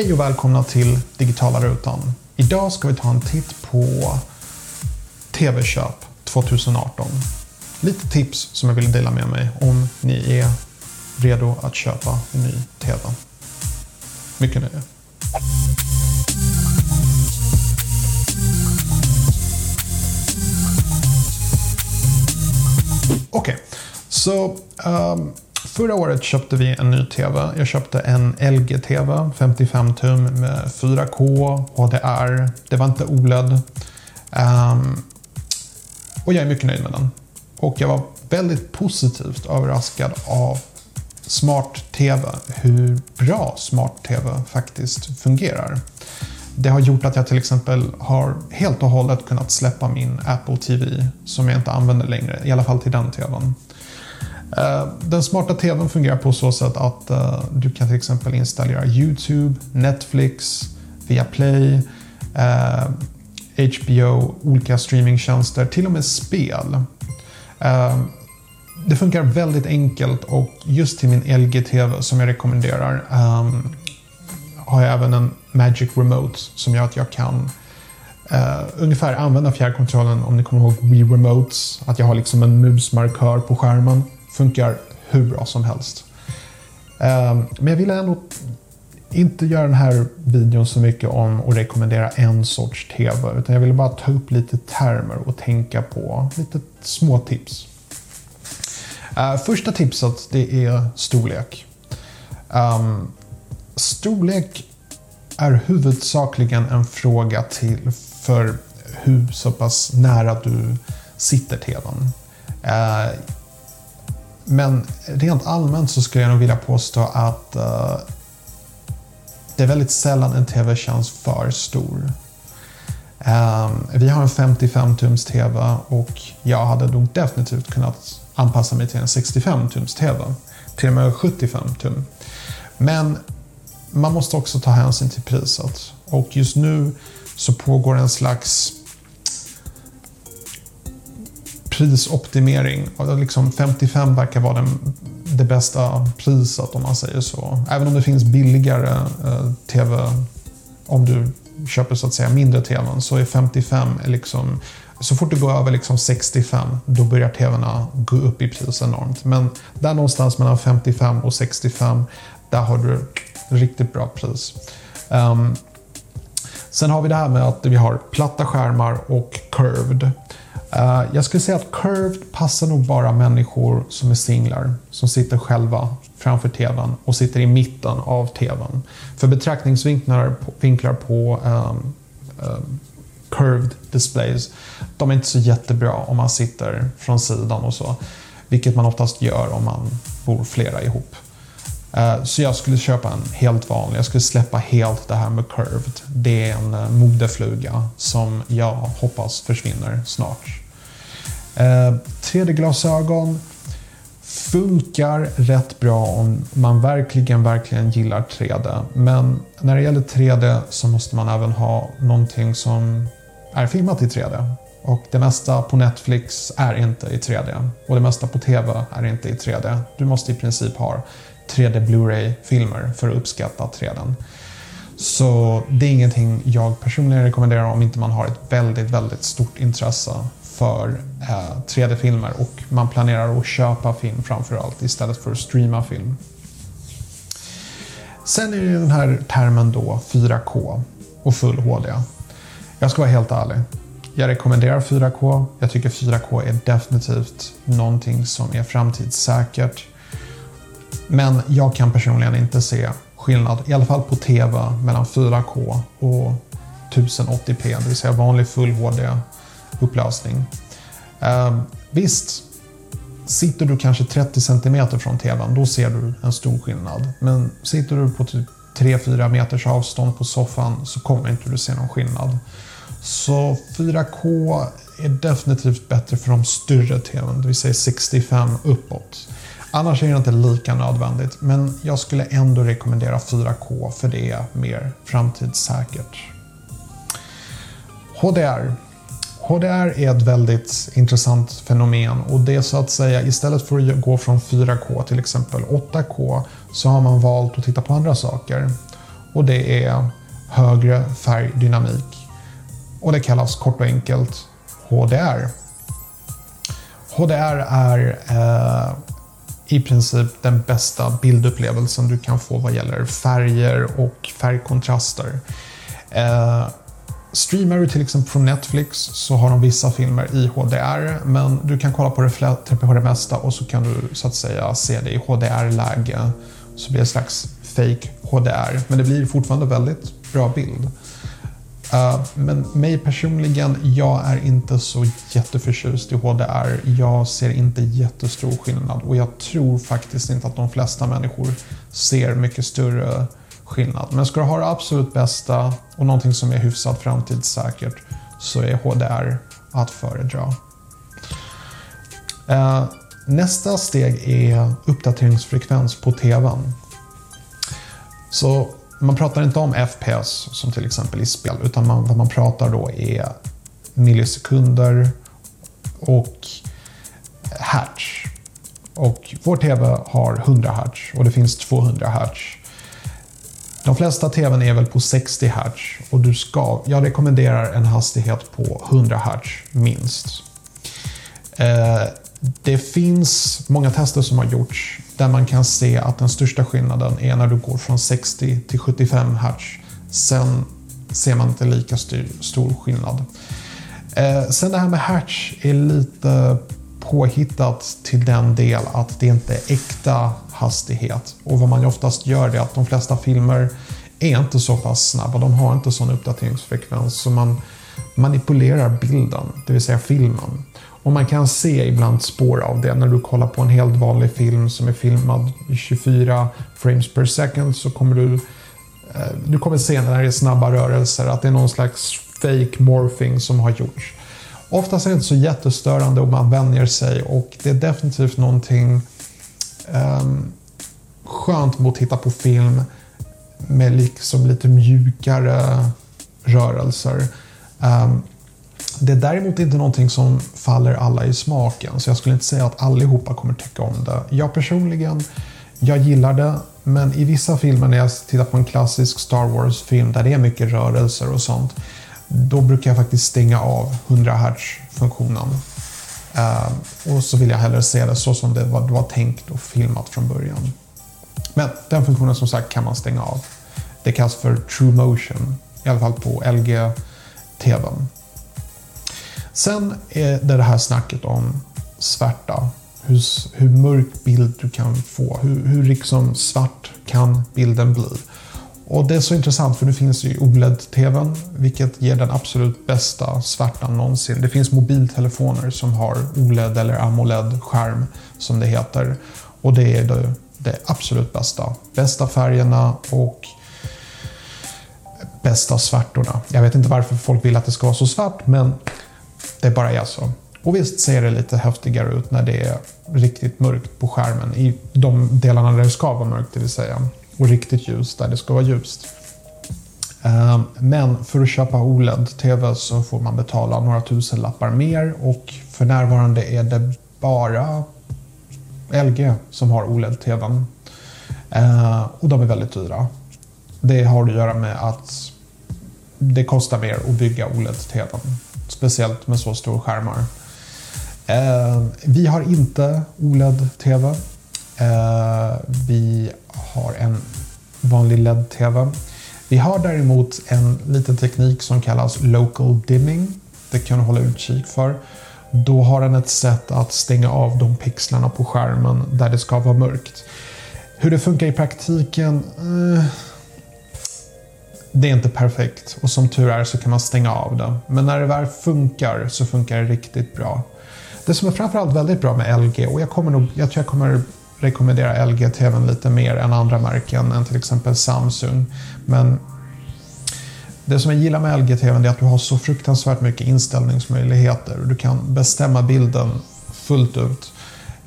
Hej och välkomna till Digitala Rutan. Idag ska vi ta en titt på TV-köp 2018. Lite tips som jag vill dela med mig om ni är redo att köpa en ny TV. Mycket nöje. Okej, okay. så um, Förra året köpte vi en ny TV. Jag köpte en LG-TV, 55 tum med 4K, HDR. Det var inte OLED. Um, ehm, och jag är mycket nöjd med den. Och jag var väldigt positivt överraskad av Smart TV. Hur bra Smart TV faktiskt fungerar. Det har gjort att jag till exempel har helt och hållet kunnat släppa min Apple TV som jag inte använder längre, i alla fall till den TVn. Eh, den smarta TVn fungerar på så sätt att eh, du kan till exempel installera YouTube, Netflix, Viaplay, eh, HBO, olika streamingtjänster, till och med spel. Det funkar väldigt enkelt och just till min LG-TV som jag rekommenderar har jag även en Magic Remote som gör att jag kan Uh, ungefär använda fjärrkontrollen om ni kommer ihåg Wii Remotes. Att jag har liksom en musmarkör på skärmen funkar hur bra som helst. Ehm, men jag vill ändå inte göra den här videon så mycket om att rekommendera en sorts TV. Utan jag ville bara ta upp lite termer och tänka på lite små tips. Ehm, första tipset det är storlek. Ehm, storlek är huvudsakligen en fråga till för hur så pass nära du sitter TVn. Men rent allmänt så skulle jag nog vilja påstå att uh, det är väldigt sällan en TV känns för stor. Um, vi har en 55 tums TV och jag hade nog definitivt kunnat anpassa mig till en 65 tums TV. Till och med 75 tum. Men man måste också ta hänsyn till priset. Och just nu så pågår en slags prisoptimering. Liksom 55 verkar vara den, det bästa priset om man säger så. Även om det finns billigare eh, TV om du köper så att säga mindre TVn så är 55 liksom så fort du går över liksom 65 då börjar TVn gå upp i pris enormt. Men där någonstans mellan 55 och 65 där har du riktigt bra pris. Um, sen har vi det här med att vi har platta skärmar och curved. Eh, jag skulle säga att curved passar nog bara människor som är singlar, som sitter själva framför TVn och sitter i mitten av TVn. För betraktningsvinklar på, vinklar på um, um, curved displays, de är inte så jättebra om man sitter från sidan och så. Vilket man oftast gör om man bor flera ihop. Eh, så jag skulle köpa en helt vanlig. Jag skulle släppa helt det här med curved. Det är en eh, modefluga som jag hoppas försvinner snart. Eh, 3D-glasögon funkar rätt bra om man verkligen, verkligen gillar 3D. Men när det gäller 3D så måste man även ha någonting som är filmat i 3D. Och det mesta på Netflix är inte i 3D. Och det mesta på TV är inte i 3D. Du måste i princip ha 3D Blu-ray-filmer för att uppskatta 3D. Så det är ingenting jag personligen rekommenderar om inte man har ett väldigt, väldigt stort intresse för eh, 3D-filmer och man planerar att köpa film framförallt istället för att streama film. Sen är det den här termen då 4K och full HD. Jag ska vara helt ärlig. Jag rekommenderar 4K. Jag tycker 4K är definitivt någonting som är framtidssäkert. Men jag kan personligen inte se skillnad, i alla fall på TV, mellan 4K och 1080p, det vill säga vanlig full HD upplösning. Eh, visst, sitter du kanske 30 cm från TVn, då ser du en stor skillnad. Men sitter du på typ 3-4 meters avstånd på soffan så kommer inte du se någon skillnad. Så 4K är definitivt bättre för de större TVn, det vill säga 65 uppåt. Annars är det inte lika nödvändigt, men jag skulle ändå rekommendera 4K för det är mer framtidssäkert. HDR HDR är ett väldigt intressant fenomen och det är så att säga istället för att gå från 4K till exempel 8K så har man valt att titta på andra saker. och det är högre färgdynamik. Och det kallas kort och enkelt HDR. HDR är eh, i princip den bästa bildupplevelsen du kan få vad gäller färger och färgkontraster. Eh, streamar du till exempel från Netflix så har de vissa filmer i HDR men du kan kolla på det, på det mesta och så kan du så att säga se det i HDR-läge. Så blir det en slags fake HDR men det blir fortfarande väldigt bra bild. Uh, men mig personligen, jag är inte så jätteförtjust i HDR. Jag ser inte jättestor skillnad och jag tror faktiskt inte att de flesta människor ser mycket större skillnad. Men ska du ha det absolut bästa och någonting som är hyfsat framtidssäkert så är HDR att föredra. Uh, nästa steg är uppdateringsfrekvens på TVn. Så man pratar inte om FPS som till exempel i spel, utan man, vad man pratar då är millisekunder och hertz. Och vår TV har 100 hertz och det finns 200 hertz. De flesta TVn är väl på 60 hertz och du ska, jag rekommenderar en hastighet på 100 hertz minst. Eh, det finns många tester som har gjorts där man kan se att den största skillnaden är när du går från 60 till 75 Hz. Sen ser man inte lika stor skillnad. Eh, sen det här med Hertz är lite påhittat till den del att det inte är äkta hastighet. Och vad man oftast gör är att de flesta filmer är inte så pass snabba. De har inte sån uppdateringsfrekvens så man manipulerar bilden, det vill säga filmen. Och man kan se ibland spår av det. När du kollar på en helt vanlig film som är filmad i 24 frames per second så kommer du eh, du kommer se när det är snabba rörelser att det är någon slags fake morphing som har gjorts. Oftast är det inte så jättestörande och man vänjer sig och det är definitivt någonting um, skönt mot att titta på film med liksom lite mjukare rörelser. Um, det är däremot inte någonting som faller alla i smaken, så jag skulle inte säga att allihopa kommer tycka om det. Jag personligen, jag gillar det, men i vissa filmer när jag tittar på en klassisk Star Wars-film där det är mycket rörelser och sånt, då brukar jag faktiskt stänga av 100 Hz-funktionen. Uh, ehm, och så vill jag hellre se det så som det var, det var tänkt och filmat från början. Men den funktionen som sagt kan man stänga av. Det kallas för True Motion, i alla fall på LG-TVn. Sen är det det här snacket om svärta. Hur, hur mörk bild du kan få. Hur, hur liksom svart kan bilden bli? Och det är så intressant för nu finns ju OLED-TVn, vilket ger den absolut bästa svärtan någonsin. Det finns mobiltelefoner som har OLED eller AMOLED-skärm, som det heter. Och det är det, det absolut bästa. Bästa färgerna och bästa svärtorna. Jag vet inte varför folk vill att det ska vara så svart, men det bara är så. Och visst ser det lite häftigare ut när det är riktigt mörkt på skärmen i de delarna där det ska vara mörkt, det vill säga. Och riktigt ljust där det ska vara ljust. Ehm, men för att köpa OLED-TV så får man betala några tusen lappar mer och för närvarande är det bara LG som har OLED-TVn. Ehm, och de är väldigt dyra. Det har att göra med att det kostar mer att bygga OLED-TVn. Speciellt med så stora skärmar. Eh, vi har inte OLED-TV. Eh, vi har en vanlig LED-TV. Vi har däremot en liten teknik som kallas Local Dimming. Det kan du hålla utkik för. Då har den ett sätt att stänga av de pixlarna på skärmen där det ska vara mörkt. Hur det funkar i praktiken? Eh, det är inte perfekt och som tur är så kan man stänga av det. Men när det väl funkar så funkar det riktigt bra. Det som är framförallt väldigt bra med LG och jag, kommer nog, jag tror jag kommer rekommendera LG-TVn lite mer än andra märken än till exempel Samsung. Men det som jag gillar med LG-TVn är att du har så fruktansvärt mycket inställningsmöjligheter. Du kan bestämma bilden fullt ut.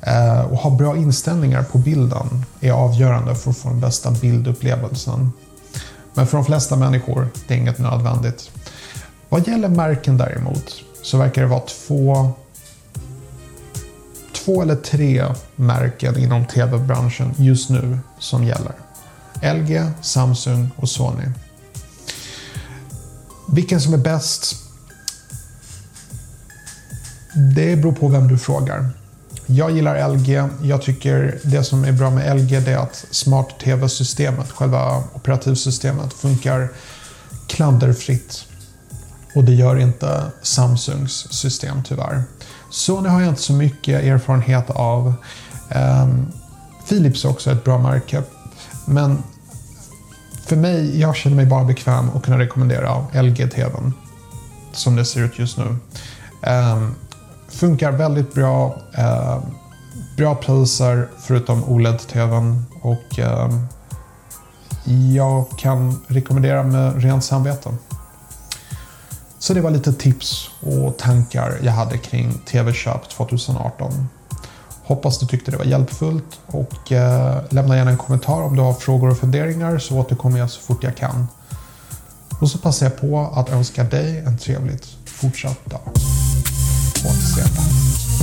Eh, och ha bra inställningar på bilden är avgörande för att få den bästa bildupplevelsen. Men för de flesta människor, det är inget nödvändigt. Vad gäller märken däremot så verkar det vara två, två eller tre märken inom tv-branschen just nu som gäller. LG, Samsung och Sony. Vilken som är bäst? Det beror på vem du frågar. Jag gillar LG. Jag tycker det som är bra med LG är att Smart TV-systemet, själva operativsystemet, funkar klanderfritt. Och det gör inte Samsungs system tyvärr. Sony har jag inte så mycket erfarenhet av. Um, Philips är också ett bra märke. Men för mig, jag känner mig bara bekväm att kunna rekommendera LG-TVn. Som det ser ut just nu. Um, funkar väldigt bra. Eh, bra priser förutom OLED-TVn. Och eh, jag kan rekommendera med rent samvete. Så det var lite tips och tankar jag hade kring TV-köp 2018. Hoppas du tyckte det var hjälpfullt och eh, lämna gärna en kommentar om du har frågor och funderingar så återkommer jag så fort jag kan. Och så passar jag på att önska dig en trevligt fortsatt dag. Yeah.